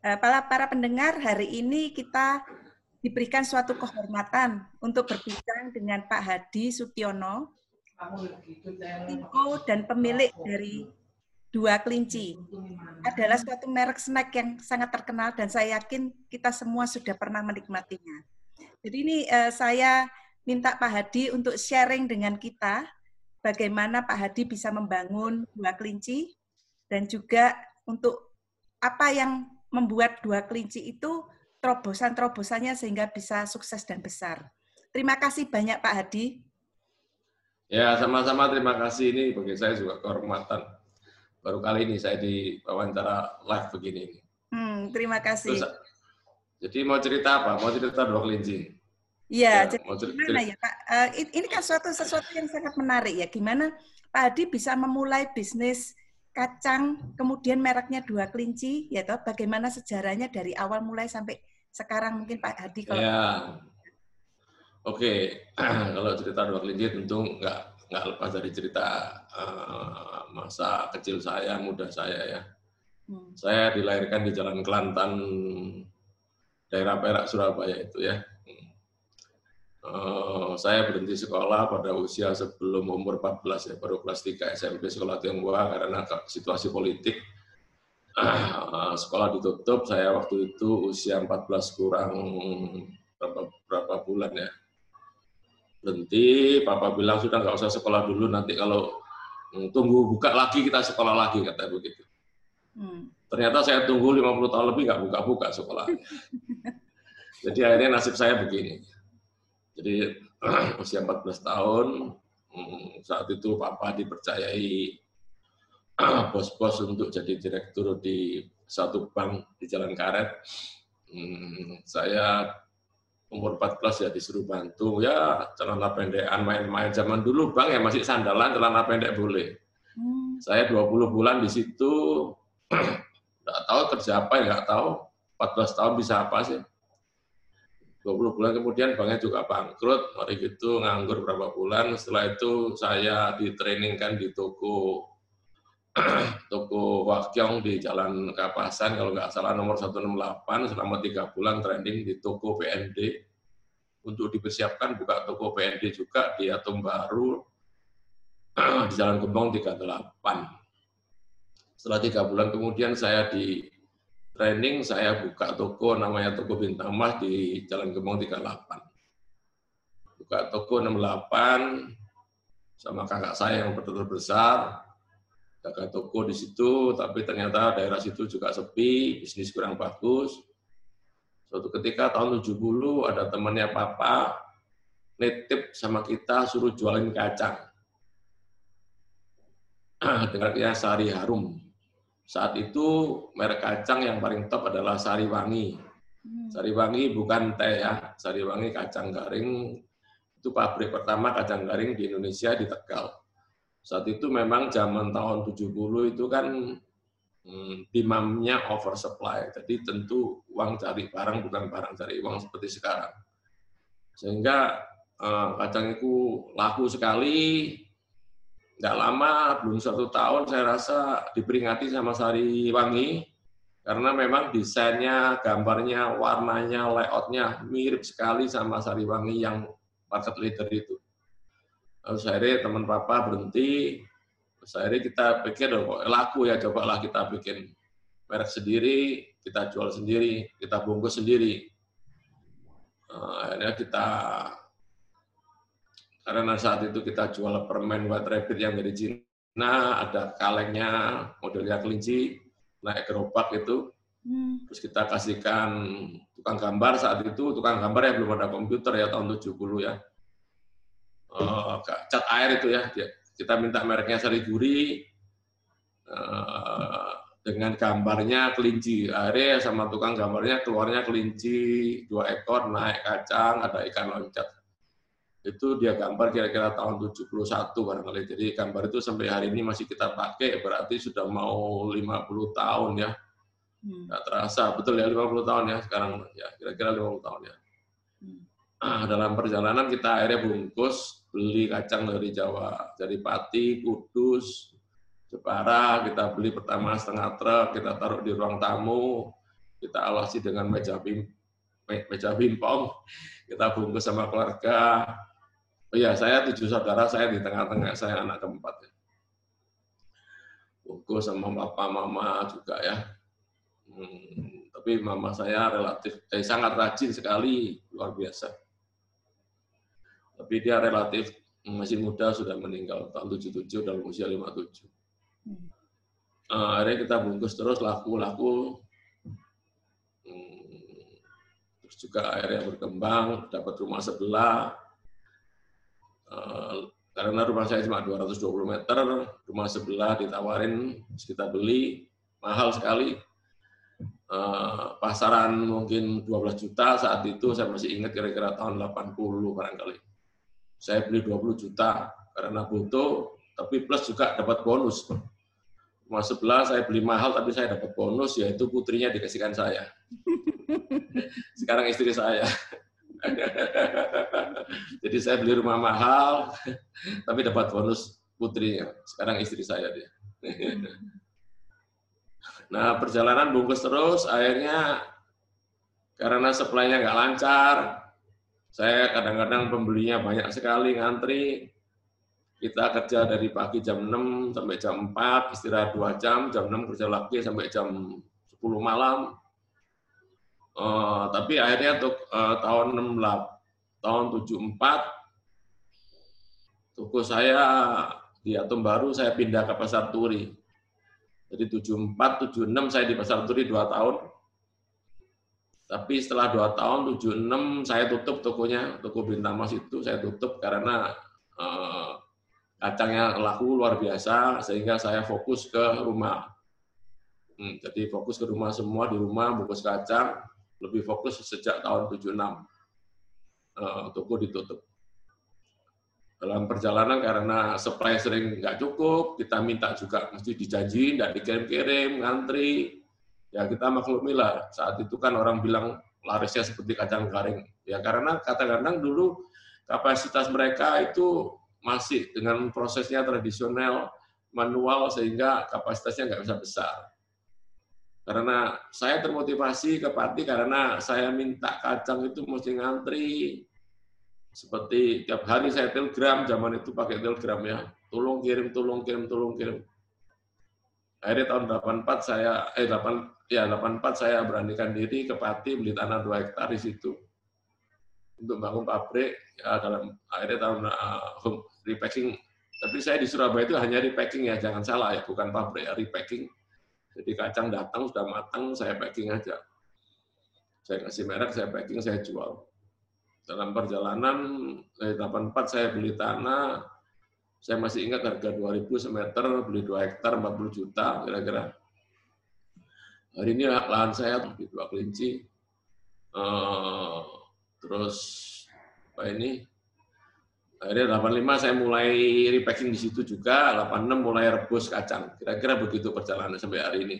Eh, para para pendengar, hari ini kita diberikan suatu kehormatan untuk berbincang dengan Pak Hadi Sutiono, CEO dan pemilik dari Dua Kelinci. Adalah suatu merek snack yang sangat terkenal dan saya yakin kita semua sudah pernah menikmatinya. Jadi ini uh, saya minta Pak Hadi untuk sharing dengan kita bagaimana Pak Hadi bisa membangun Dua Kelinci dan juga untuk apa yang membuat Dua Kelinci itu terobosan-terobosannya sehingga bisa sukses dan besar. Terima kasih banyak Pak Hadi. Ya, sama-sama terima kasih. Ini bagi saya juga kehormatan. Baru kali ini saya di wawancara live begini. Hmm, terima kasih. Terus, jadi mau cerita apa? Mau cerita dua kelinci? Iya, ya, jadi cerita, gimana ya Pak? Uh, ini kan suatu sesuatu yang sangat menarik ya. Gimana Pak Hadi bisa memulai bisnis kacang, kemudian mereknya dua kelinci, ya toh bagaimana sejarahnya dari awal mulai sampai sekarang mungkin Pak Hadi kalau ya. Oke, kalau cerita dua kelinci tentu nggak nggak lepas dari cerita uh, masa kecil saya, muda saya ya. Hmm. Saya dilahirkan di Jalan Kelantan, daerah Perak, Surabaya itu ya. Uh, saya berhenti sekolah pada usia sebelum umur 14 ya, baru kelas 3 SMP sekolah Tionghoa karena situasi politik uh, sekolah ditutup. Saya waktu itu usia 14 kurang berapa, berapa bulan ya, berhenti, papa bilang sudah nggak usah sekolah dulu, nanti kalau tunggu buka lagi kita sekolah lagi, kata begitu. Hmm. Ternyata saya tunggu 50 tahun lebih nggak buka-buka sekolah. Jadi akhirnya nasib saya begini. Jadi usia 14 tahun, hmm, saat itu papa dipercayai bos-bos untuk jadi direktur di satu bank di Jalan Karet. Hmm, saya umur 14 ya disuruh bantu. Ya celana pendekan main-main. Zaman dulu bang ya masih sandalan celana pendek boleh. Hmm. saya 20 bulan di situ. Nggak tahu kerja apa ya nggak tahu. 14 tahun bisa apa sih 20 bulan kemudian banknya juga bangkrut. Mari gitu nganggur berapa bulan. Setelah itu saya ditrainingkan di toko toko Wakyong di Jalan Kapasan. Kalau nggak salah nomor 168 selama tiga bulan training di toko PND untuk dipersiapkan buka toko PND juga di Atom Baru di Jalan Gembong 38. Setelah tiga bulan kemudian saya di training, saya buka toko namanya Toko Bintang Mas di Jalan Gembong 38. Buka toko 68 sama kakak saya yang betul-betul besar, jaga toko di situ, tapi ternyata daerah situ juga sepi, bisnis kurang bagus. Suatu ketika tahun 70 ada temannya papa nitip sama kita suruh jualin kacang. Dengar Sari Harum. Saat itu merek kacang yang paling top adalah Sari Wangi. Hmm. Sari Wangi bukan teh ya, Sari Wangi kacang garing itu pabrik pertama kacang garing di Indonesia di Tegal saat itu memang zaman tahun 70 itu kan hmm, oversupply. Jadi tentu uang cari barang bukan barang cari uang seperti sekarang. Sehingga eh, kacang itu laku sekali, nggak lama, belum satu tahun saya rasa diperingati sama Sari Wangi, karena memang desainnya, gambarnya, warnanya, layoutnya mirip sekali sama Sari Wangi yang market leader itu. Terus akhirnya teman papa berhenti, akhirnya kita pikir, oh, laku ya, cobalah kita bikin merek sendiri, kita jual sendiri, kita bungkus sendiri. Nah, akhirnya kita, karena saat itu kita jual permen white rabbit yang dari Cina, ada kalengnya, modelnya kelinci, naik gerobak itu, hmm. terus kita kasihkan tukang gambar saat itu, tukang gambar ya belum ada komputer ya tahun 70 ya, uh, cat air itu ya. Kita minta mereknya Sari Guri uh, dengan gambarnya kelinci. Akhirnya sama tukang gambarnya keluarnya kelinci dua ekor naik kacang, ada ikan loncat. Itu dia gambar kira-kira tahun 71 barangkali. Jadi gambar itu sampai hari ini masih kita pakai, berarti sudah mau 50 tahun ya. Hmm. Nggak terasa, betul ya 50 tahun ya sekarang ya kira-kira 50 tahun ya. Hmm. Nah, dalam perjalanan kita akhirnya bungkus beli kacang dari Jawa, dari Pati, Kudus, Jepara, kita beli pertama setengah truk, kita taruh di ruang tamu, kita alasi dengan meja bim meja bimpong, kita bungkus sama keluarga. Oh iya, saya tujuh saudara, saya di tengah-tengah, saya anak keempat. Ya. Bungkus sama papa, mama juga ya. Hmm, tapi mama saya relatif, eh, sangat rajin sekali, luar biasa. Tapi dia relatif masih muda sudah meninggal tahun 77 dalam usia 57. Hmm. Uh, akhirnya kita bungkus terus laku-laku. Hmm, terus juga akhirnya berkembang, dapat rumah sebelah. Uh, karena rumah saya cuma 220 meter, rumah sebelah ditawarin, kita beli, mahal sekali. Uh, pasaran mungkin 12 juta saat itu, saya masih ingat kira-kira tahun 80 barangkali saya beli 20 juta karena butuh, tapi plus juga dapat bonus. Rumah sebelah saya beli mahal, tapi saya dapat bonus, yaitu putrinya dikasihkan saya. Sekarang istri saya. Jadi saya beli rumah mahal, tapi dapat bonus putrinya. Sekarang istri saya dia. Nah, perjalanan bungkus terus, akhirnya karena supply-nya nggak lancar, saya kadang-kadang pembelinya banyak sekali ngantri. Kita kerja dari pagi jam 6 sampai jam 4, istirahat 2 jam, jam 6 kerja lagi sampai jam 10 malam. Uh, tapi akhirnya untuk uh, tahun 68, tahun 74, toko saya di Atom Baru saya pindah ke Pasar Turi. Jadi 74, 76 saya di Pasar Turi 2 tahun, tapi setelah dua tahun, 76 saya tutup tokonya, toko Bintang Mas itu saya tutup karena eh, kacangnya laku luar biasa, sehingga saya fokus ke rumah. Hmm, jadi fokus ke rumah semua di rumah, bungkus kacang, lebih fokus sejak tahun 76. Eh, toko ditutup. Dalam perjalanan karena supply sering nggak cukup, kita minta juga mesti dijanji, nggak dikirim-kirim, ngantri, ya kita maklumi lah saat itu kan orang bilang larisnya seperti kacang garing ya karena kadang-kadang dulu kapasitas mereka itu masih dengan prosesnya tradisional manual sehingga kapasitasnya nggak bisa besar karena saya termotivasi ke Pati karena saya minta kacang itu mesti ngantri. Seperti tiap hari saya telegram zaman itu pakai telegram ya. Tolong kirim tolong kirim tolong kirim. Akhirnya tahun 84 saya eh 8 ya 84 saya beranikan diri ke Pati beli tanah 2 hektar di situ. Untuk bangun pabrik ya dalam akhirnya tahun uh, repacking. Tapi saya di Surabaya itu hanya repacking ya jangan salah ya bukan pabrik ya repacking jadi kacang datang sudah matang saya packing aja saya kasih merek saya packing saya jual dalam perjalanan dari 84 saya beli tanah saya masih ingat harga 2000 semeter, beli 2 hektar 40 juta kira-kira. Hari ini lahan saya di dua kelinci. Uh, terus apa ini? Akhirnya 85 saya mulai repacking di situ juga, 86 mulai rebus kacang. Kira-kira begitu perjalanan sampai hari ini.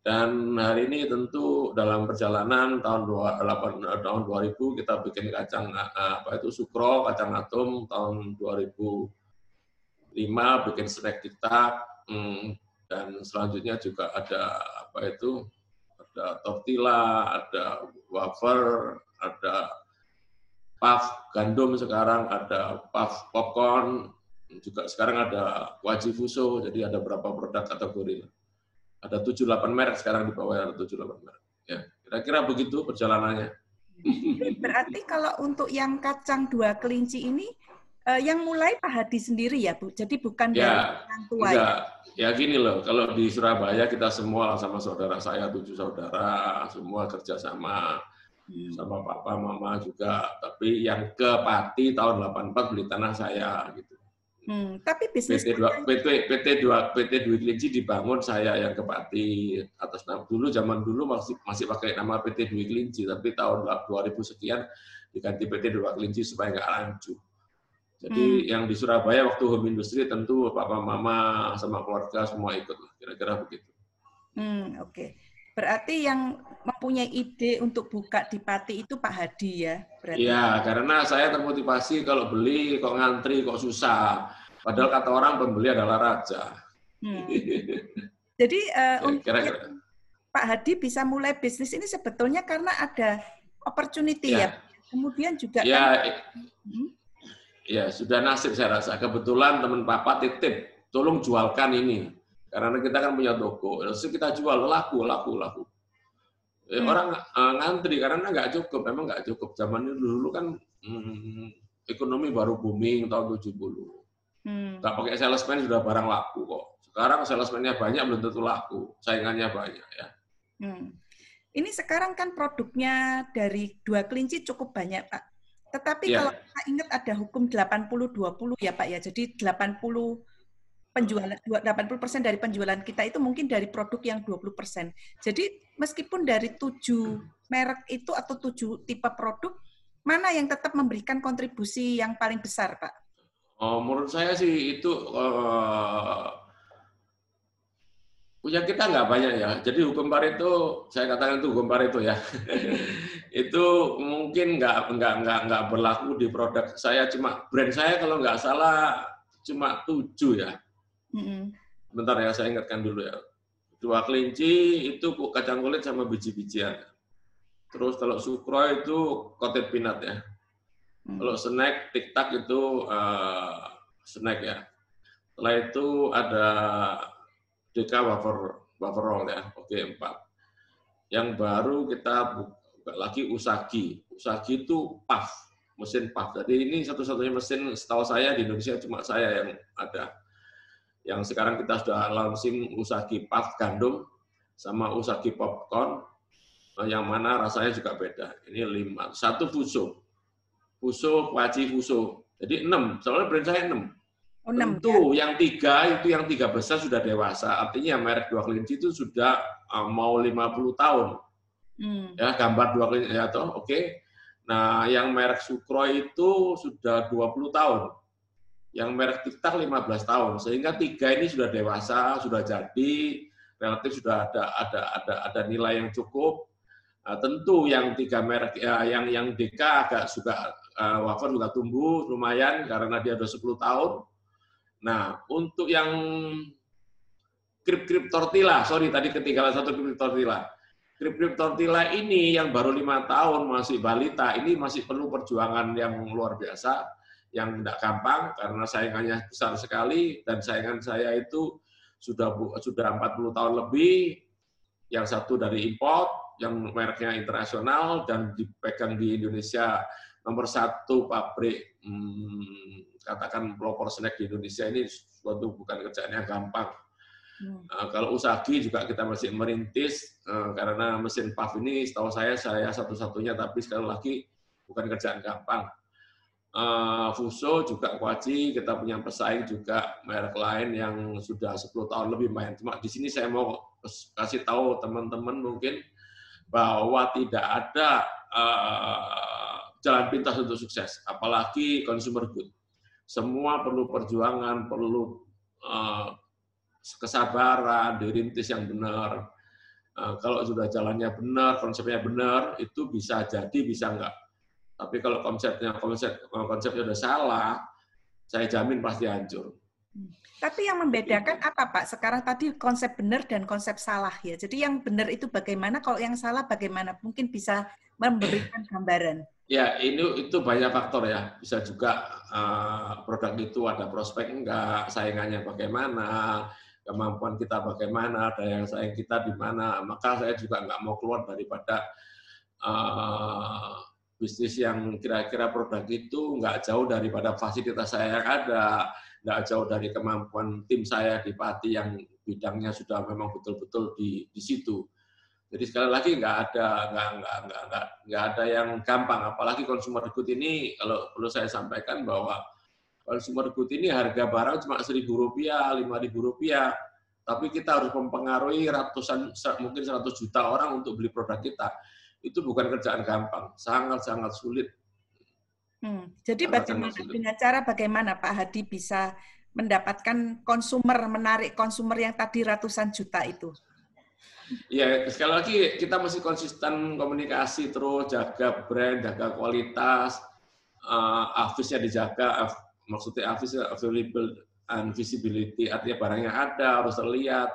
Dan hari ini tentu dalam perjalanan tahun 28, tahun 2000 kita bikin kacang apa itu sukro, kacang atom tahun 2000 lima bikin snack kita hmm, dan selanjutnya juga ada apa itu ada tortilla ada wafer ada puff gandum sekarang ada puff popcorn juga sekarang ada wajib fuso jadi ada berapa produk kategori ada tujuh delapan merek sekarang di bawah ada tujuh delapan merek ya kira-kira begitu perjalanannya berarti kalau untuk yang kacang dua kelinci ini uh, yang mulai Pak Hadi sendiri ya Bu. Jadi bukan ya, dari orang tua enggak. ya. Ya gini loh, kalau di Surabaya kita semua sama saudara saya tujuh saudara, semua kerjasama hmm. Sama papa mama juga. Tapi yang ke Pati tahun 84 beli tanah saya gitu. Hmm, tapi bisnis PT dua PT PT dua PT Dwi Kelinci dibangun saya yang ke Pati atas nama dulu zaman dulu masih masih pakai nama PT Dwi Kelinci tapi tahun 2000 sekian diganti PT Dua Kelinci supaya nggak lanjut. Jadi hmm. yang di Surabaya waktu home industry tentu papa mama sama keluarga semua ikut kira-kira begitu. Hmm, oke. Okay. Berarti yang mempunyai ide untuk buka di Pati itu Pak Hadi ya? Iya, karena saya termotivasi kalau beli kok ngantri kok susah. Padahal kata orang pembeli adalah raja. Hmm. Jadi uh, ya, kira -kira. Pak Hadi bisa mulai bisnis ini sebetulnya karena ada opportunity ya. ya. Kemudian juga ya, kan, hmm? ya sudah nasib saya rasa. Kebetulan teman Papa titip, tolong jualkan ini. Karena kita kan punya toko, terus kita jual laku, laku, laku. Eh, hmm. Orang uh, ngantri karena nggak cukup, memang nggak cukup. Zaman dulu, dulu kan hmm, ekonomi baru booming tahun 70. Hmm. Nggak pakai salesman sudah barang laku kok. Sekarang salesman-nya banyak belum tentu laku, saingannya banyak ya. Hmm. Ini sekarang kan produknya dari dua kelinci cukup banyak, Pak. Tetapi ya. kalau kita ingat ada hukum 80-20 ya, Pak ya. Jadi 80 penjualan 80 persen dari penjualan kita itu mungkin dari produk yang 20 persen. Jadi meskipun dari tujuh merek itu atau tujuh tipe produk, mana yang tetap memberikan kontribusi yang paling besar, Pak? Oh, menurut saya sih itu uh, punya kita nggak banyak ya. Jadi hukum Pareto, saya katakan itu hukum Pareto ya. itu mungkin nggak nggak nggak nggak berlaku di produk saya. Cuma brand saya kalau nggak salah cuma tujuh ya. Mm-hmm. Bentar ya, saya ingatkan dulu ya. Dua kelinci itu kacang kulit sama biji-bijian. Terus kalau sukro itu coated peanut ya. Mm. Kalau snack, tiktak itu uh, snack ya. Setelah itu ada DK wafer wafer roll ya. Oke, empat. Yang baru kita buka lagi Usagi. Usagi itu puff, mesin puff. Jadi ini satu-satunya mesin setahu saya di Indonesia cuma saya yang ada. Yang sekarang kita sudah launching Usagi puff gandum sama Usagi popcorn yang mana rasanya juga beda. Ini lima. Satu Fuso. Fuso, Waji Fuso. Jadi enam. Soalnya brand saya enam. Oh, Tentu ya? yang tiga itu yang tiga besar sudah dewasa. Artinya merek dua kelinci itu sudah uh, mau 50 tahun. Hmm. Ya, gambar dua kelinci ya toh, oke. Okay. Nah, yang merek Sukro itu sudah 20 tahun. Yang merek TikTok 15 tahun. Sehingga tiga ini sudah dewasa, sudah jadi, relatif sudah ada ada ada ada nilai yang cukup. Nah, tentu yang tiga merek ya, yang yang DK agak suka uh, wafer juga tumbuh lumayan karena dia sudah 10 tahun Nah, untuk yang krip-krip tortilla, sorry tadi ketinggalan satu krip tortilla. Krip-krip tortilla ini yang baru lima tahun masih balita, ini masih perlu perjuangan yang luar biasa, yang tidak gampang karena saingannya besar sekali dan saingan saya itu sudah sudah 40 tahun lebih, yang satu dari import, yang mereknya internasional dan dipegang di Indonesia nomor satu pabrik hmm, katakan pelopor snack di Indonesia ini suatu bukan kerjaan yang gampang. Hmm. Uh, kalau Usagi juga kita masih merintis uh, karena mesin puff ini setahu saya saya satu-satunya tapi sekali lagi bukan kerjaan gampang. Uh, Fuso juga Kwaji kita punya pesaing juga merek lain yang sudah 10 tahun lebih main. Cuma di sini saya mau kasih tahu teman-teman mungkin bahwa tidak ada uh, jalan pintas untuk sukses, apalagi consumer good. Semua perlu perjuangan, perlu uh, kesabaran, dirintis yang benar. Uh, kalau sudah jalannya benar, konsepnya benar, itu bisa jadi, bisa enggak. Tapi kalau konsepnya konsep konsepnya sudah salah, saya jamin pasti hancur. Tapi yang membedakan apa Pak? Sekarang tadi konsep benar dan konsep salah ya. Jadi yang benar itu bagaimana, kalau yang salah bagaimana? Mungkin bisa memberikan gambaran. Ya, ini itu banyak faktor ya. Bisa juga uh, produk itu ada prospek enggak, saingannya bagaimana, kemampuan kita bagaimana, daya saing kita di mana. Maka saya juga enggak mau keluar daripada uh, bisnis yang kira-kira produk itu enggak jauh daripada fasilitas saya yang ada, enggak jauh dari kemampuan tim saya di Pati yang bidangnya sudah memang betul-betul di, di situ jadi sekali lagi nggak ada nggak nggak nggak nggak nggak ada yang gampang. Apalagi consumer good ini kalau perlu saya sampaikan bahwa consumer good ini harga barang cuma seribu rupiah, lima ribu rupiah, tapi kita harus mempengaruhi ratusan mungkin 100 juta orang untuk beli produk kita. Itu bukan kerjaan gampang, sangat sangat sulit. Hmm. Jadi sangat, bagaimana sangat dengan cara bagaimana Pak Hadi bisa mendapatkan konsumer menarik konsumer yang tadi ratusan juta itu? Iya, sekali lagi kita masih konsisten komunikasi terus, jaga brand, jaga kualitas, uh, afisnya dijaga, maksudnya afisnya available and visibility, artinya barangnya ada, harus terlihat.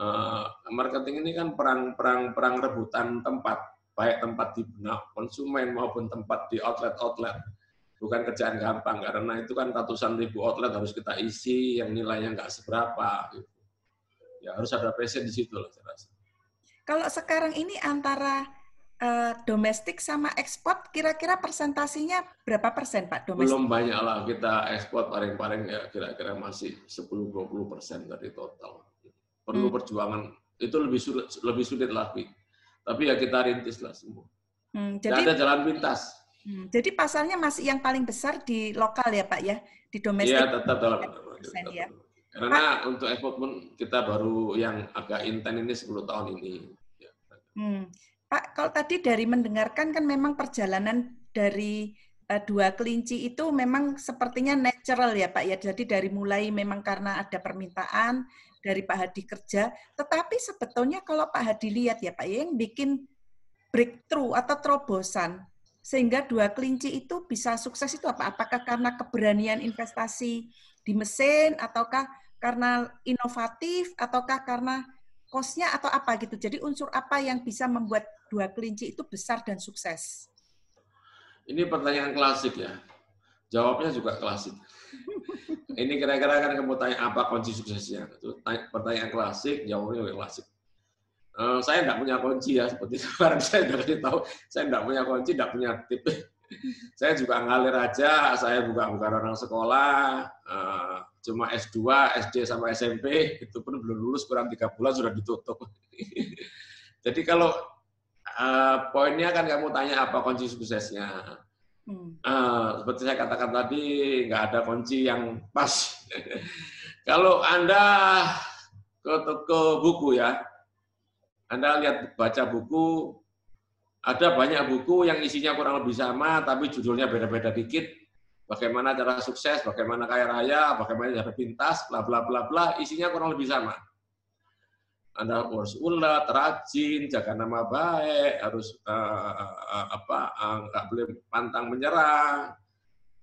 Uh, marketing ini kan perang-perang perang rebutan tempat, baik tempat di benak konsumen maupun tempat di outlet-outlet. Bukan kerjaan gampang karena itu kan ratusan ribu outlet harus kita isi yang nilainya nggak seberapa. Gitu. Ya harus ada passion di situ lah saya rasa. Kalau sekarang ini antara uh, domestik sama ekspor, kira-kira persentasinya berapa persen Pak domestik? Belum banyak lah kita ekspor paling-paling ya kira-kira masih 10-20 persen dari total perlu hmm. perjuangan. Itu lebih sulit lebih sulit lagi. Tapi ya kita rintis lah semua. Hmm, jadi ada jalan pintas. Hmm, jadi pasarnya masih yang paling besar di lokal ya pak ya? Di domestik? Ya tetap dalam ya. karena pak, untuk ekspor pun kita baru yang agak intens ini 10 tahun ini. Hmm. pak kalau tadi dari mendengarkan kan memang perjalanan dari dua kelinci itu memang sepertinya natural ya Pak ya. Jadi dari mulai memang karena ada permintaan dari Pak Hadi kerja, tetapi sebetulnya kalau Pak Hadi lihat ya Pak, ya, yang bikin breakthrough atau terobosan sehingga dua kelinci itu bisa sukses itu apa? Apakah karena keberanian investasi di mesin ataukah karena inovatif ataukah karena kosnya atau apa gitu. Jadi unsur apa yang bisa membuat dua kelinci itu besar dan sukses? Ini pertanyaan klasik ya. Jawabnya juga klasik. Ini kira-kira kan kamu tanya apa kunci suksesnya? Itu pertanyaan klasik, jawabnya juga klasik. Uh, saya tidak punya kunci ya, seperti kemarin saya kasih tahu, saya tidak punya kunci, tidak punya tip. saya juga ngalir aja, saya bukan bukan orang sekolah, uh, cuma S2, SD sama SMP, itu pun belum lulus kurang tiga bulan sudah ditutup. Jadi kalau uh, poinnya kan kamu tanya apa kunci suksesnya, Uh, seperti saya katakan tadi, nggak ada kunci yang pas. Kalau Anda ke toko buku ya, Anda lihat baca buku, ada banyak buku yang isinya kurang lebih sama, tapi judulnya beda-beda dikit. Bagaimana cara sukses, bagaimana kaya raya, bagaimana cara pintas, bla bla bla bla, isinya kurang lebih sama. Anda harus ulat, rajin, jaga nama baik, harus uh, uh, apa nggak uh, boleh pantang menyerah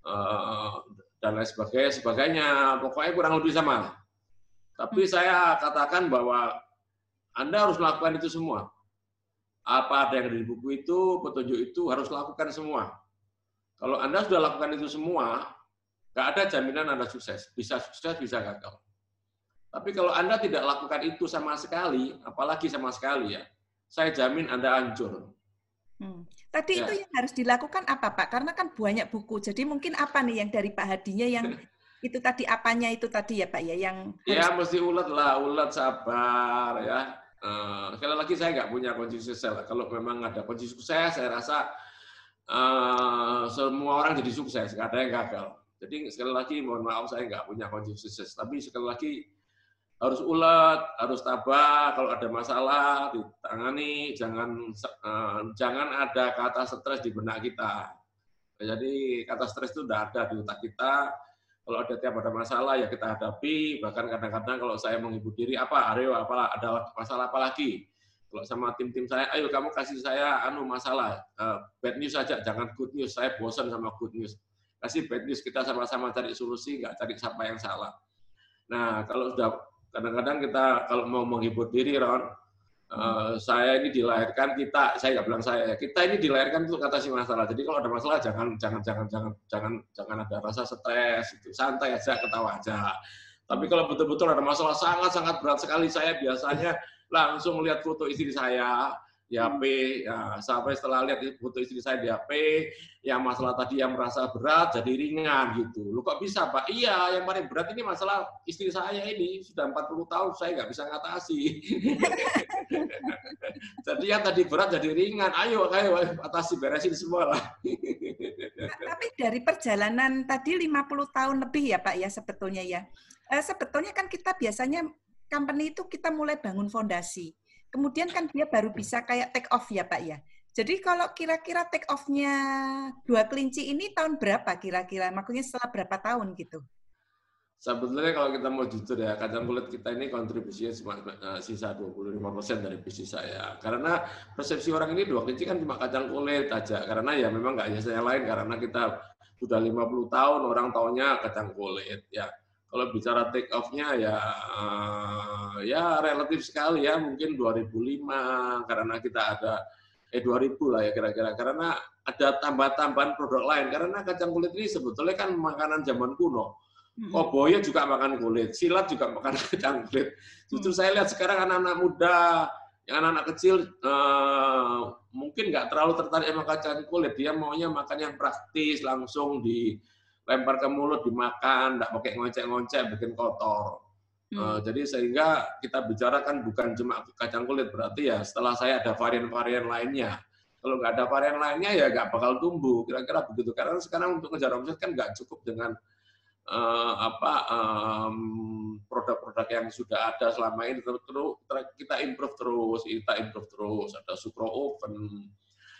uh, dan lain sebagainya, sebagainya. Pokoknya kurang lebih sama. Tapi hmm. saya katakan bahwa Anda harus melakukan itu semua. Apa ada yang ada di buku itu, petunjuk itu harus lakukan semua. Kalau Anda sudah lakukan itu semua, nggak ada jaminan Anda sukses. Bisa sukses, bisa gagal. Tapi kalau Anda tidak lakukan itu sama sekali, apalagi sama sekali ya, saya jamin Anda hancur. Hmm. Tadi ya. itu yang harus dilakukan apa Pak? Karena kan banyak buku, jadi mungkin apa nih yang dari Pak Hadinya yang itu tadi apanya itu tadi ya Pak ya yang ya mesti ulet lah ulet sabar ya uh, sekali lagi saya nggak punya kunci sukses kalau memang ada kunci sukses saya rasa uh, semua orang jadi sukses nggak ada yang gagal jadi sekali lagi mohon maaf saya nggak punya kunci sukses tapi sekali lagi harus ulet, harus tabah. Kalau ada masalah ditangani, jangan uh, jangan ada kata stres di benak kita. Jadi kata stres itu tidak ada di otak kita. Kalau ada tiap ada masalah ya kita hadapi. Bahkan kadang-kadang kalau saya menghibur diri apa, Aryo apa ada masalah apa lagi? Kalau sama tim-tim saya, ayo kamu kasih saya anu masalah uh, bad news saja, jangan good news. Saya bosan sama good news. Kasih bad news kita sama-sama cari solusi, nggak cari siapa yang salah. Nah kalau sudah Kadang-kadang kita kalau mau menghibur diri, Ron, uh, saya ini dilahirkan kita, saya nggak bilang saya, kita ini dilahirkan untuk atasi masalah. Jadi kalau ada masalah jangan jangan jangan jangan jangan jangan ada rasa stres, itu santai aja, ketawa aja. Tapi kalau betul-betul ada masalah sangat-sangat berat sekali, saya biasanya langsung melihat foto istri saya, di HP ya sampai setelah lihat foto istri saya di HP yang masalah tadi yang merasa berat jadi ringan gitu. Lu kok bisa pak? Iya yang paling berat ini masalah istri saya ini sudah 40 tahun saya nggak bisa ngatasi. Jadi yang tadi berat jadi ringan. Ayo ayo atasi beresin semua lah. Tapi dari perjalanan tadi 50 tahun lebih ya pak ya sebetulnya ya. Eh, sebetulnya kan kita biasanya company itu kita mulai bangun fondasi kemudian kan dia baru bisa kayak take off ya Pak ya. Jadi kalau kira-kira take off-nya dua kelinci ini tahun berapa kira-kira? Maksudnya setelah berapa tahun gitu? Sebetulnya kalau kita mau jujur ya, kacang kulit kita ini kontribusinya cuma uh, sisa 25% dari bisnis saya. Karena persepsi orang ini dua kelinci kan cuma kacang kulit aja. Karena ya memang nggak yang lain, karena kita sudah 50 tahun orang taunya kacang kulit. ya Kalau bicara take off-nya ya uh, ya relatif sekali ya mungkin 2005 karena kita ada eh 2000 lah ya kira-kira karena ada tambah-tambahan produk lain karena kacang kulit ini sebetulnya kan makanan zaman kuno. Koboya juga makan kulit, silat juga makan kacang kulit. Justru saya lihat sekarang anak-anak muda, yang anak-anak kecil eh, mungkin nggak terlalu tertarik sama kacang kulit, dia maunya makan yang praktis, langsung dilempar ke mulut, dimakan, nggak pakai ngocek-ngocek, bikin kotor. Hmm. Uh, jadi sehingga kita bicarakan bukan cuma kacang kulit, berarti ya setelah saya ada varian-varian lainnya. Kalau nggak ada varian lainnya ya nggak bakal tumbuh, kira-kira begitu. Karena sekarang untuk ngejar omset kan nggak cukup dengan uh, apa produk-produk um, yang sudah ada selama ini terus, terus kita improve terus, kita improve terus. Ada sukro oven,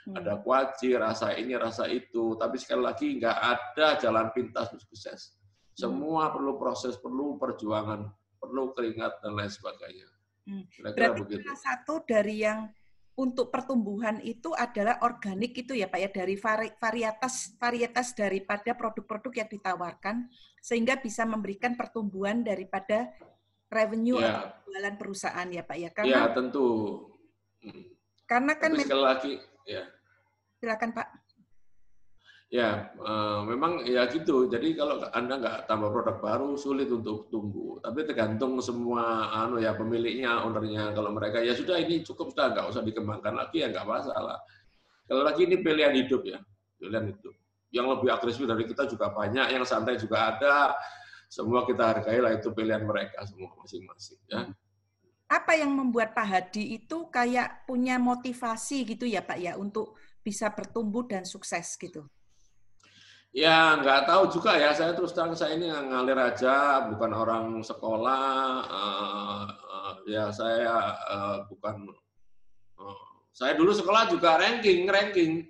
hmm. ada kuaci, rasa ini, rasa itu. Tapi sekali lagi nggak ada jalan pintas sukses. Semua hmm. perlu proses, perlu perjuangan perlu keringat dan lain sebagainya. Hmm. Berarti begitu. salah satu dari yang untuk pertumbuhan itu adalah organik itu ya Pak ya dari varietas varietas daripada produk-produk yang ditawarkan sehingga bisa memberikan pertumbuhan daripada revenue ya. atau jualan perusahaan ya Pak ya karena ya tentu hmm. karena kan Tapi sekali lagi ya silakan Pak Ya, uh, memang ya gitu. Jadi kalau Anda nggak tambah produk baru, sulit untuk tumbuh. Tapi tergantung semua anu ya pemiliknya, ownernya. Kalau mereka ya sudah ini cukup sudah nggak usah dikembangkan lagi ya nggak masalah. Kalau lagi ini pilihan hidup ya, pilihan hidup. Yang lebih agresif dari kita juga banyak, yang santai juga ada. Semua kita hargai lah itu pilihan mereka semua masing-masing ya. Apa yang membuat Pak Hadi itu kayak punya motivasi gitu ya Pak ya untuk bisa bertumbuh dan sukses gitu? Ya nggak tahu juga ya. Saya terus terang saya ini ngalir aja, bukan orang sekolah. Uh, uh, ya saya uh, bukan. Uh, saya dulu sekolah juga ranking, ranking.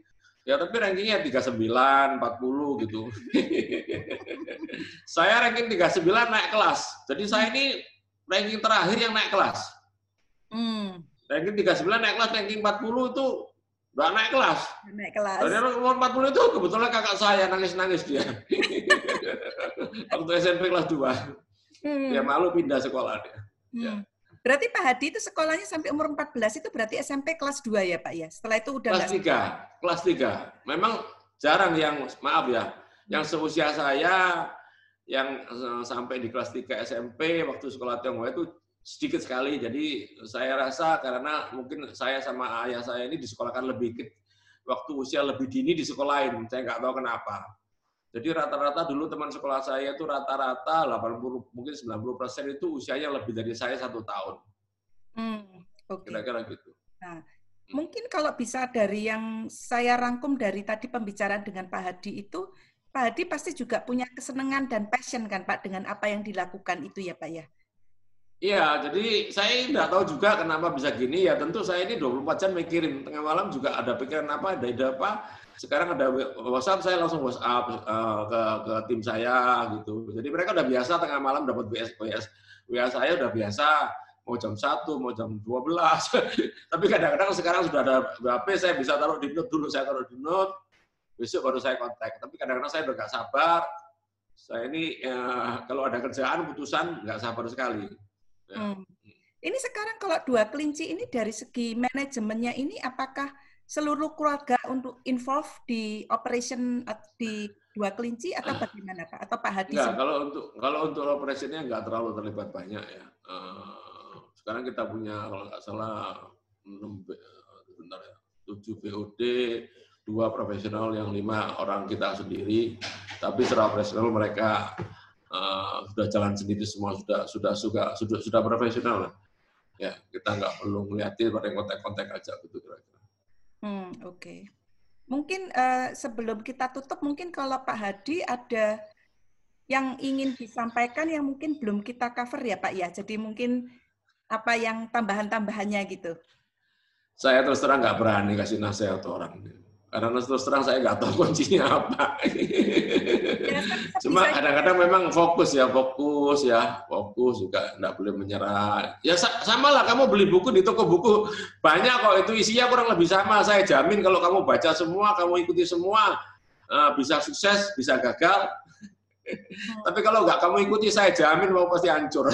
Ya tapi rankingnya 39, 40 gitu. saya ranking 39 naik kelas. Jadi saya ini ranking terakhir yang naik kelas. Hmm. Ranking 39 naik kelas, ranking 40 itu Udah naik kelas. Naik kelas. Dan umur 40 itu kebetulan kakak saya nangis-nangis dia. Waktu SMP kelas 2. Hmm. Dia malu pindah sekolah dia. Hmm. Ya. Berarti Pak Hadi itu sekolahnya sampai umur 14 itu berarti SMP kelas 2 ya Pak ya? Setelah itu udah Kelas 3. Kelas 3. Memang jarang yang, maaf ya, yang seusia saya yang eh, sampai di kelas 3 SMP waktu sekolah Tionghoa itu sedikit sekali. Jadi saya rasa karena mungkin saya sama ayah saya ini disekolahkan lebih waktu usia lebih dini di sekolah lain. Saya nggak tahu kenapa. Jadi rata-rata dulu teman sekolah saya itu rata-rata 80 mungkin 90 persen itu usianya lebih dari saya satu tahun. Hmm, okay. Kira-kira gitu. Nah, mungkin kalau bisa dari yang saya rangkum dari tadi pembicaraan dengan Pak Hadi itu, Pak Hadi pasti juga punya kesenangan dan passion kan Pak dengan apa yang dilakukan itu ya Pak ya. Iya, jadi saya tidak tahu juga kenapa bisa gini. Ya tentu saya ini 24 jam mikirin. Tengah malam juga ada pikiran apa, ada ide apa. Sekarang ada WhatsApp, saya langsung WhatsApp uh, ke, ke tim saya gitu. Jadi mereka udah biasa tengah malam dapat WS, WS, WA saya udah biasa mau jam 1, mau jam 12. Tapi kadang-kadang sekarang sudah ada HP, saya bisa taruh di note dulu, saya taruh di note, besok baru saya kontak. Tapi kadang-kadang saya udah gak sabar. Saya ini ya, kalau ada kerjaan, putusan nggak sabar sekali Ya. Hmm. Ini sekarang kalau dua kelinci ini dari segi manajemennya ini apakah seluruh keluarga untuk involve di operation di dua kelinci atau bagaimana Pak? Atau Pak Hadi? Enggak, kalau untuk kalau untuk operationnya nggak terlalu terlibat banyak ya. Eh, sekarang kita punya kalau nggak salah 6, bentar ya, 7 BOD, dua profesional yang lima orang kita sendiri, tapi secara operasional mereka uh, sudah jalan sendiri semua sudah sudah sudah sudah sudah profesional lah. Ya kita nggak perlu ngeliatin pada kontak-kontak aja gitu kira-kira. Hmm oke. Okay. Mungkin uh, sebelum kita tutup mungkin kalau Pak Hadi ada yang ingin disampaikan yang mungkin belum kita cover ya Pak ya. Jadi mungkin apa yang tambahan-tambahannya gitu. Saya terus terang nggak berani kasih nasihat orang. Karena terus terang saya nggak tahu kuncinya apa. Cuma kadang-kadang memang fokus ya, fokus ya, fokus juga nggak boleh menyerah. Ya sama lah, kamu beli buku di toko buku banyak kok itu isinya kurang lebih sama. Saya jamin kalau kamu baca semua, kamu ikuti semua, eh, bisa sukses, bisa gagal. Hmm. Tapi kalau nggak kamu ikuti, saya jamin mau pasti hancur.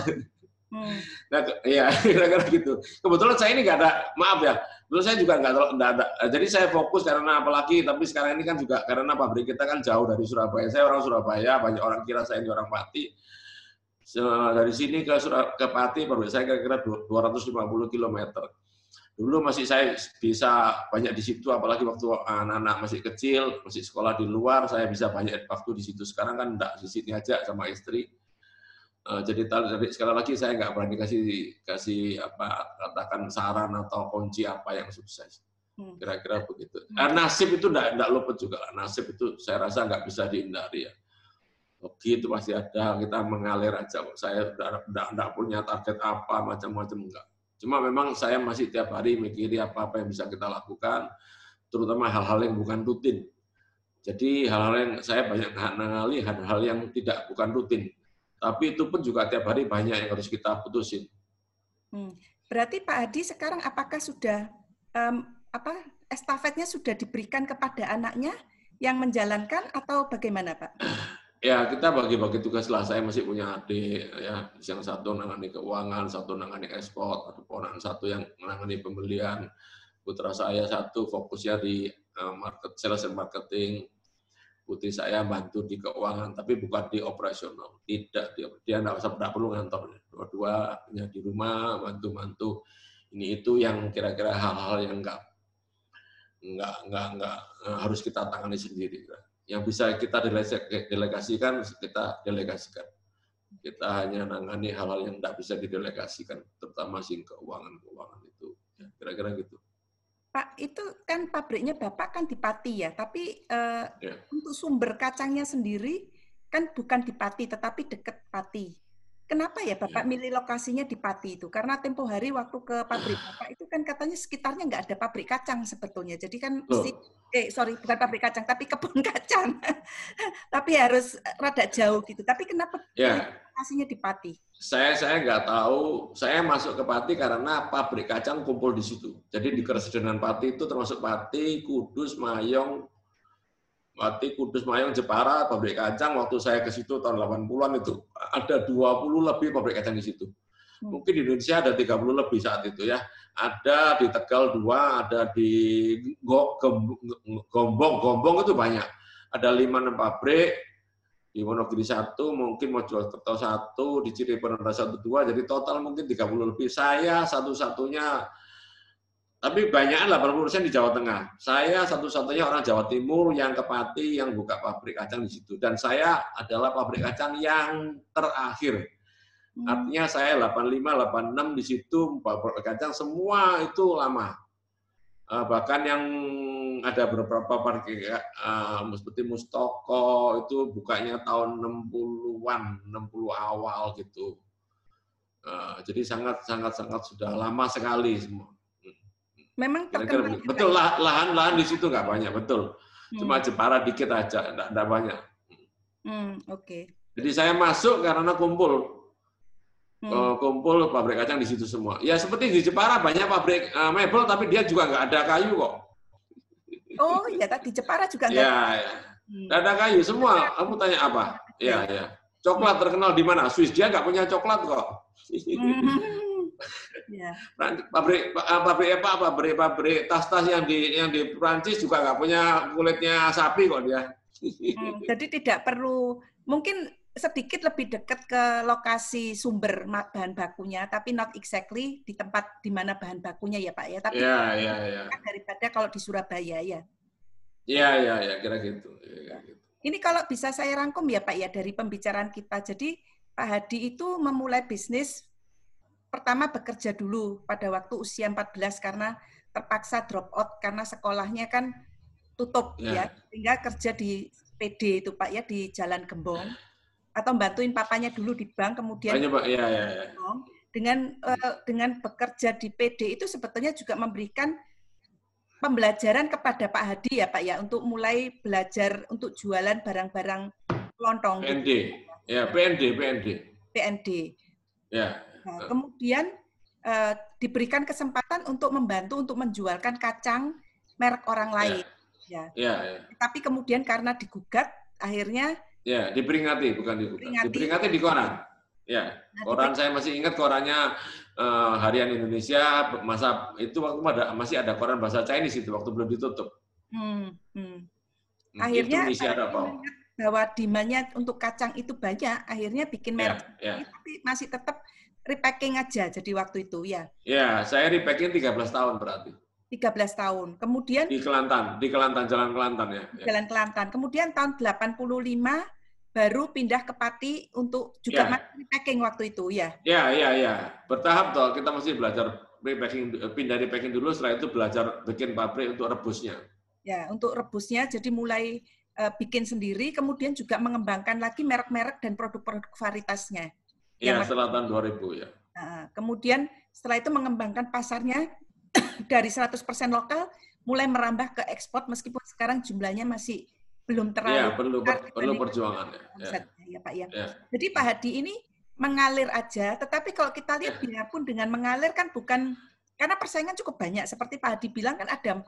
Hmm. Nah, ya kira-kira gitu. Kebetulan saya ini nggak ada, maaf ya, dulu saya juga nggak ada. Jadi saya fokus karena apalagi, tapi sekarang ini kan juga karena pabrik kita kan jauh dari Surabaya. Saya orang Surabaya, banyak orang kira saya ini orang Pati. Dari sini ke Surabaya, ke Pati, pabrik saya kira-kira 250 km. Dulu masih saya bisa banyak di situ, apalagi waktu anak-anak masih kecil, masih sekolah di luar, saya bisa banyak waktu di situ. Sekarang kan enggak di sini aja sama istri Eh, jadi tadi sekali lagi saya nggak berani kasih kasih apa katakan saran atau kunci apa yang sukses. Hmm. Kira-kira begitu. Hmm. nasib itu enggak, enggak luput juga. Nasib itu saya rasa nggak bisa dihindari ya. Begitu pasti ada, kita mengalir aja. Saya enggak, enggak punya target apa, macam-macam enggak. Cuma memang saya masih tiap hari mikiri apa-apa yang bisa kita lakukan, terutama hal-hal yang bukan rutin. Jadi hal-hal yang saya banyak mengalami hal-hal yang tidak bukan rutin tapi itu pun juga tiap hari banyak yang harus kita putusin. Hmm. Berarti Pak Hadi sekarang apakah sudah um, apa estafetnya sudah diberikan kepada anaknya yang menjalankan atau bagaimana Pak? Ya kita bagi-bagi tugas lah. Saya masih punya adik ya, yang satu menangani keuangan, satu menangani ekspor, atau ponakan satu yang menangani pembelian. Putra saya satu fokusnya di eh, market sales and marketing putri saya bantu di keuangan, tapi bukan di operasional. Tidak, dia, tidak usah tidak perlu ngantor. Dua-dua punya di rumah, bantu-bantu. Ini itu yang kira-kira hal-hal yang enggak enggak enggak enggak harus kita tangani sendiri. Yang bisa kita delegasikan, kita delegasikan. Kita hanya nangani hal-hal yang tidak bisa didelegasikan, terutama sih keuangan-keuangan itu. Ya, kira-kira gitu. Pak, itu kan pabriknya Bapak kan di Pati ya, tapi uh, yeah. untuk sumber kacangnya sendiri kan bukan di Pati, tetapi dekat Pati. Kenapa ya Bapak yeah. milih lokasinya di Pati itu? Karena tempo hari waktu ke pabrik Bapak itu kan katanya sekitarnya nggak ada pabrik kacang sebetulnya. Jadi kan si, eh sorry bukan pabrik kacang, tapi kebun kacang. tapi harus rada jauh gitu. Tapi kenapa yeah. lokasinya di Pati? saya saya nggak tahu. Saya masuk ke Pati karena pabrik kacang kumpul di situ. Jadi di Keresidenan Pati itu termasuk Pati, Kudus, Mayong, Pati, Kudus, Mayong, Jepara, pabrik kacang. Waktu saya ke situ tahun 80-an itu ada 20 lebih pabrik kacang di situ. Hmm. Mungkin di Indonesia ada 30 lebih saat itu ya. Ada di Tegal dua, ada di Gombong, Gombong itu banyak. Ada lima enam pabrik, di Wonogiri satu, mungkin Mojokerto satu, di Cirebon ada satu dua, jadi total mungkin 30 lebih. Saya satu-satunya, tapi banyak 80 persen di Jawa Tengah. Saya satu-satunya orang Jawa Timur yang kepati yang buka pabrik kacang di situ. Dan saya adalah pabrik kacang yang terakhir. Hmm. Artinya saya 85, 86 di situ pabrik kacang semua itu lama. Eh, bahkan yang ada beberapa pabrik uh, seperti Mustoko itu bukanya tahun 60-an, 60 awal gitu. Uh, jadi sangat sangat sangat sudah lama sekali semua. Memang terkenal betul lah, lahan-lahan di situ nggak banyak betul. Cuma hmm. Jepara dikit aja, nggak banyak. Hmm, Oke. Okay. Jadi saya masuk karena kumpul hmm. kumpul pabrik kacang di situ semua. Ya seperti di Jepara banyak pabrik uh, mebel tapi dia juga nggak ada kayu kok. Oh iya, tadi Jepara juga nggak ya, ada. Ya. Hmm. ada kayu semua. Kamu tanya apa? Ya, ya. Coklat terkenal di mana? Swiss dia nggak punya coklat kok. Hmm. Ya. Pabrik eh, pabrik apa? Pabrik pabrik tas-tas yang di yang di Prancis juga nggak punya kulitnya sapi kok dia. Hmm, jadi tidak perlu mungkin sedikit lebih dekat ke lokasi sumber bahan bakunya, tapi not exactly di tempat di mana bahan bakunya ya Pak ya. Tapi ya, ya, ya. daripada kalau di Surabaya ya. Iya, iya, ya, kira gitu. Ya, gitu. Ini kalau bisa saya rangkum ya Pak ya dari pembicaraan kita. Jadi Pak Hadi itu memulai bisnis pertama bekerja dulu pada waktu usia 14 karena terpaksa drop out karena sekolahnya kan tutup ya, ya sehingga kerja di PD itu Pak ya di Jalan Gembong atau bantuin papanya dulu di bank kemudian Banyak, Pak. Ya, ya, ya. dengan uh, dengan bekerja di PD itu sebetulnya juga memberikan pembelajaran kepada Pak Hadi ya Pak ya untuk mulai belajar untuk jualan barang-barang lontong. PND, gitu. ya PND, PND. PND. Ya. Nah, kemudian uh, diberikan kesempatan untuk membantu untuk menjualkan kacang merek orang ya. lain. Ya. Ya. ya. Tapi kemudian karena digugat, akhirnya Ya, diperingati bukan digugat. Diperingati di koran. Ya, nah, koran saya masih ingat korannya uh, Harian Indonesia masa itu waktu ada, masih ada koran bahasa Chinese itu waktu belum ditutup. Hmm, hmm. Akhirnya itu ada apa? bahwa demandnya untuk kacang itu banyak, akhirnya bikin merek, ya, ya. tapi masih tetap repacking aja jadi waktu itu ya. Ya, saya repacking 13 tahun berarti. 13 tahun. Kemudian di Kelantan, di Kelantan Jalan Kelantan ya. Jalan Kelantan. Kemudian tahun 85 baru pindah ke Pati untuk juga ya. repacking waktu itu ya. Ya, ya, ya. Bertahap toh kita masih belajar repacking pindah repacking dulu setelah itu belajar bikin pabrik untuk rebusnya. Ya, untuk rebusnya jadi mulai uh, bikin sendiri kemudian juga mengembangkan lagi merek-merek dan produk-produk varietasnya. Iya, setelah tahun 2000 ya. Nah, kemudian setelah itu mengembangkan pasarnya dari 100% lokal mulai merambah ke ekspor meskipun sekarang jumlahnya masih belum terlalu ya, perlu perlu perjuangan ya. ya Pak ya. ya. Jadi Pak Hadi ini mengalir aja, tetapi kalau kita lihat ya. pun dengan mengalir kan bukan karena persaingan cukup banyak seperti Pak Hadi bilang kan ada 40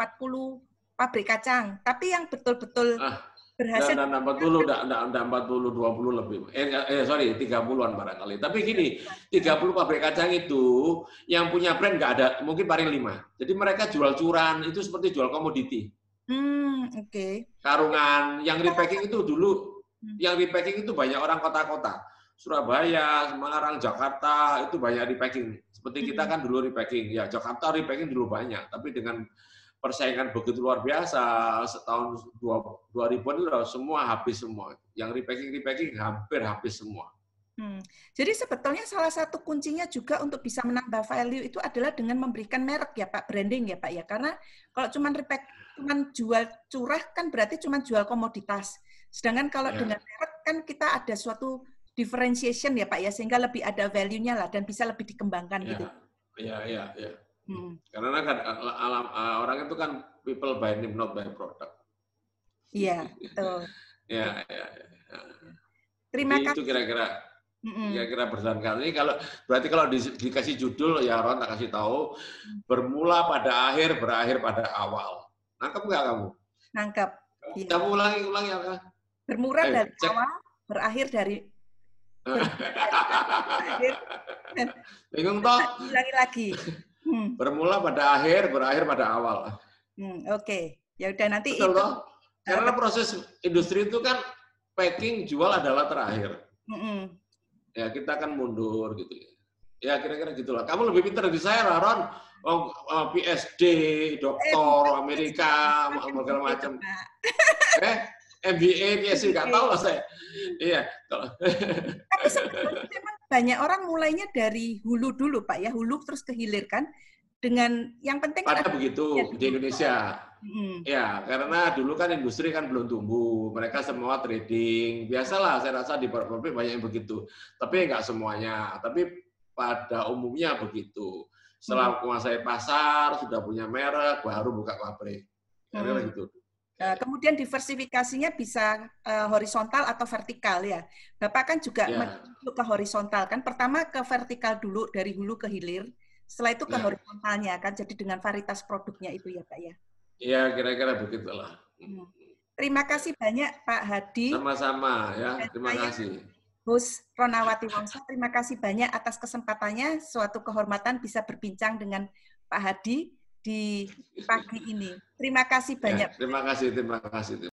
pabrik kacang, tapi yang betul-betul ah, berhasil dan 40 enggak enggak 40 20 lebih. Eh, eh sorry, 30-an barangkali. Tapi gini, 30 pabrik kacang itu yang punya brand enggak ada, mungkin paling 5. Jadi mereka jual curan, itu seperti jual komoditi. Hmm, oke. Okay. Karungan yang repacking itu dulu hmm. yang repacking itu banyak orang kota-kota. Surabaya, Semarang, Jakarta itu banyak repacking. Seperti kita hmm. kan dulu repacking. Ya, Jakarta repacking dulu banyak, tapi dengan persaingan begitu luar biasa setahun dua dua ribuan itu semua habis semua. Yang repacking repacking hampir habis semua. Hmm. Jadi sebetulnya salah satu kuncinya juga untuk bisa menambah value itu adalah dengan memberikan merek ya Pak, branding ya Pak ya. Karena kalau cuma repack, cuma jual curah kan berarti cuma jual komoditas. Sedangkan kalau ya. dengan merek kan kita ada suatu differentiation ya Pak ya, sehingga lebih ada value-nya lah dan bisa lebih dikembangkan ya. gitu. Iya, iya, iya. Hmm. Karena kan alam, orang itu kan people by name not by product. Iya, betul. ya, ya, ya. Terima kasih. Itu kira-kira Mm-hmm. Kira-kira berdasarkan ini kalau berarti kalau di, dikasih judul ya Ron tak kasih tahu bermula pada akhir berakhir pada awal. Nangkep nggak kamu? Nangkep. Iya. Kamu ulangi ulangi apa? Bermula eh, dari cek. awal, berakhir dari Bingung toh? Ulangi lagi. Hmm. Bermula pada akhir, berakhir pada awal. Hmm, Oke, okay. ya udah nanti Betul itu. Toh? Karena proses industri itu kan packing jual adalah terakhir. Mm -mm ya kita akan mundur gitu ya. Ya kira-kira gitulah. Kamu lebih pintar dari saya Ron. Oh, oh PSD, doktor eh, Amerika, segala macam. Eh, MBA, PhD, nggak tahu lah saya. Iya. Tapi sebenarnya memang banyak orang mulainya dari hulu dulu, Pak ya. Hulu terus ke hilir kan. Dengan yang penting Pada begitu ya, di Indonesia. Hmm. Ya, karena dulu kan industri kan belum tumbuh, mereka semua trading. Biasalah, saya rasa di pabrik banyak yang begitu. Tapi nggak semuanya. Tapi pada umumnya begitu. Setelah hmm. menguasai pasar, sudah punya merek, baru buka pabrik. Karena hmm. gitu. Nah, kemudian diversifikasinya bisa uh, horizontal atau vertikal ya. Bapak kan juga yeah. ke horizontal kan. Pertama ke vertikal dulu dari hulu ke hilir. Setelah itu ke yeah. horizontalnya kan. Jadi dengan varietas produknya itu ya Pak ya. Iya, kira-kira begitulah. Hmm. Terima kasih banyak Pak Hadi. Sama-sama ya, terima kasih. Gus Ronawati Wongso, terima kasih banyak atas kesempatannya. Suatu kehormatan bisa berbincang dengan Pak Hadi di pagi ini. Terima kasih banyak. Ya, terima kasih, terima kasih.